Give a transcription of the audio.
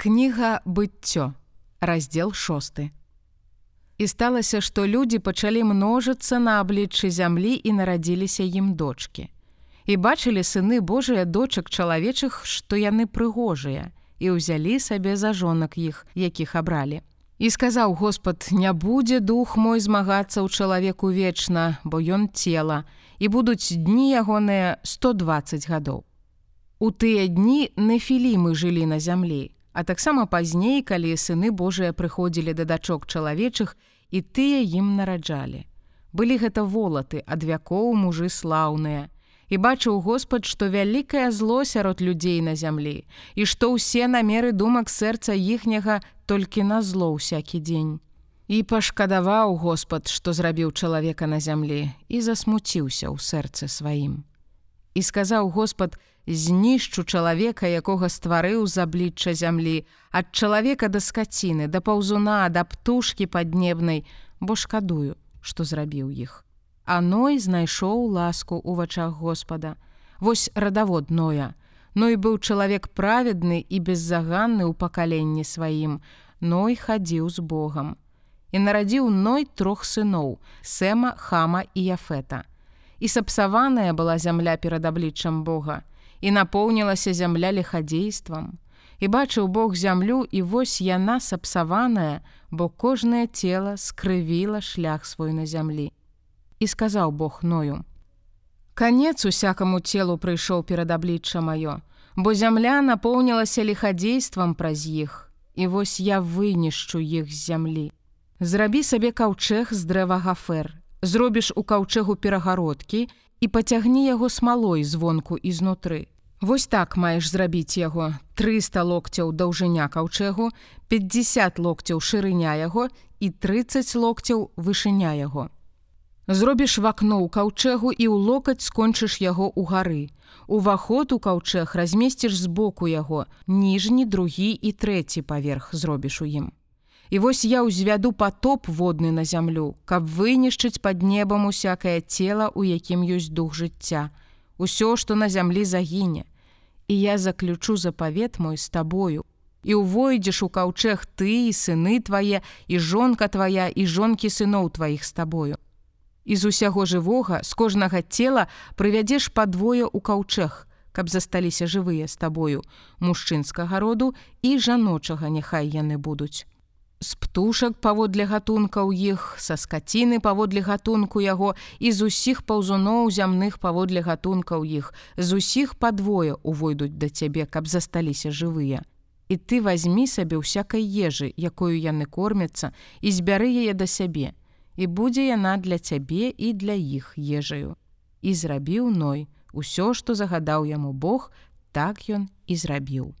Кніга быццё, раздзел шосты. І сталася, што людзі пачалі множыцца на абліччы зямлі і нарадзіліся ім дочки. І бачылі сыны Божыя дочак чалавечых, што яны прыгожыя, і ўзялі сабе за жонак іх, якіх абралі. І сказаў Господ: не будзе дух мой змагацца ў чалавеку вечна, бо ён цела, і будуць дні ягоныя 120 гадоў. У тыя дні нефілімы жылі на зямлі, А таксама пазней, калі сыны Божыя прыходзілі да дачок чалавечых і тыя ім нараджалі. Былі гэта волаты ад вякоў мужы слаўныя. І бачыў Господ, што вялікае зло сярод людзей на зямлі, і што ўсе намеры думак сэрца іхняга толькі на зло ўсякі дзень. І пашкадаваў Господ, што зрабіў чалавека на зямлі і засмуціўся ў сэрцы сваім. І сказаў Господ: знішчу чалавека, якога стварыў з аблічча зямлі, ад чалавека да скаціны, да паўзуна, да птушкі паднебнай, бо шкадую, што зрабіў іх. Аной знайшоў ласку ў вачах Господа. Вось радавод ноя. Ной быў чалавек праведны і беззаганны ў пакаленні сваім, Ной хадзіў з Богом. І нарадзіў ной трох сыноў: Сэма, хама і яфета. І сапсаваная была зямля перад абліччам Бога, і напоўнілася зямля лихадзействам. І бачыў Бог зямлю і вось яна сапсаваная, бо кожнае цело скрывіла шлях свой на зямлі. І сказаў Бог ною: Канец усякаму целу прыйшоў перад аблічча маё, бо зямля напоўнілася лихадзействам праз іх, і вось я вынішчу іх з зямлі. Зрабі сабе каўчэг з дрэва гафер, зробіш у каўчэгу перагародкі і пацягні яго смалой звонку і знутры. Вось так маеш зрабіць яго 300 локцяў даўжыня каўчэгу, 50 локцяў шырыня яго і 30 локцяў вышыня яго. Зробіш вакно ў каўчэгу і ў локаць скончыш яго ў гары. Уваход у каўчэг размесціш збоку яго, ніжні, другі і трэці паверх зробіш у ім. І вось я ўзвяду потоп водны на зямлю, каб вынішчыць пад небам усякае цела, у якім ёсць дух жыцця, усё, што на зямлі загіне. І я заключу запавет мой з табою. І ўвойдзеш у каўчэг ты і сыны твае, і жонка твая і жонкі сыноў тваіх з табою. І з усяго жывога з кожнага цела прывядзеш падвое ў каўчэг, каб засталіся жывыя з табою, мужчынскага роду і жаночага няхай яны будуць з птушак паводле гатункаў іх, са скаціны паводле гатунку яго і з усіх паўзуноў зямных паводле гатункаў іх, з усіх падвое увойдуць да цябе, каб засталіся жывыя. І ты возьми сабе ўсякай ежы, якую яны кормяцца і збяры яе да сябе. І будзе яна для цябе і для іх ежаю. І зрабіў ной, усё, што загадаў яму Бог, так ён і зрабіў.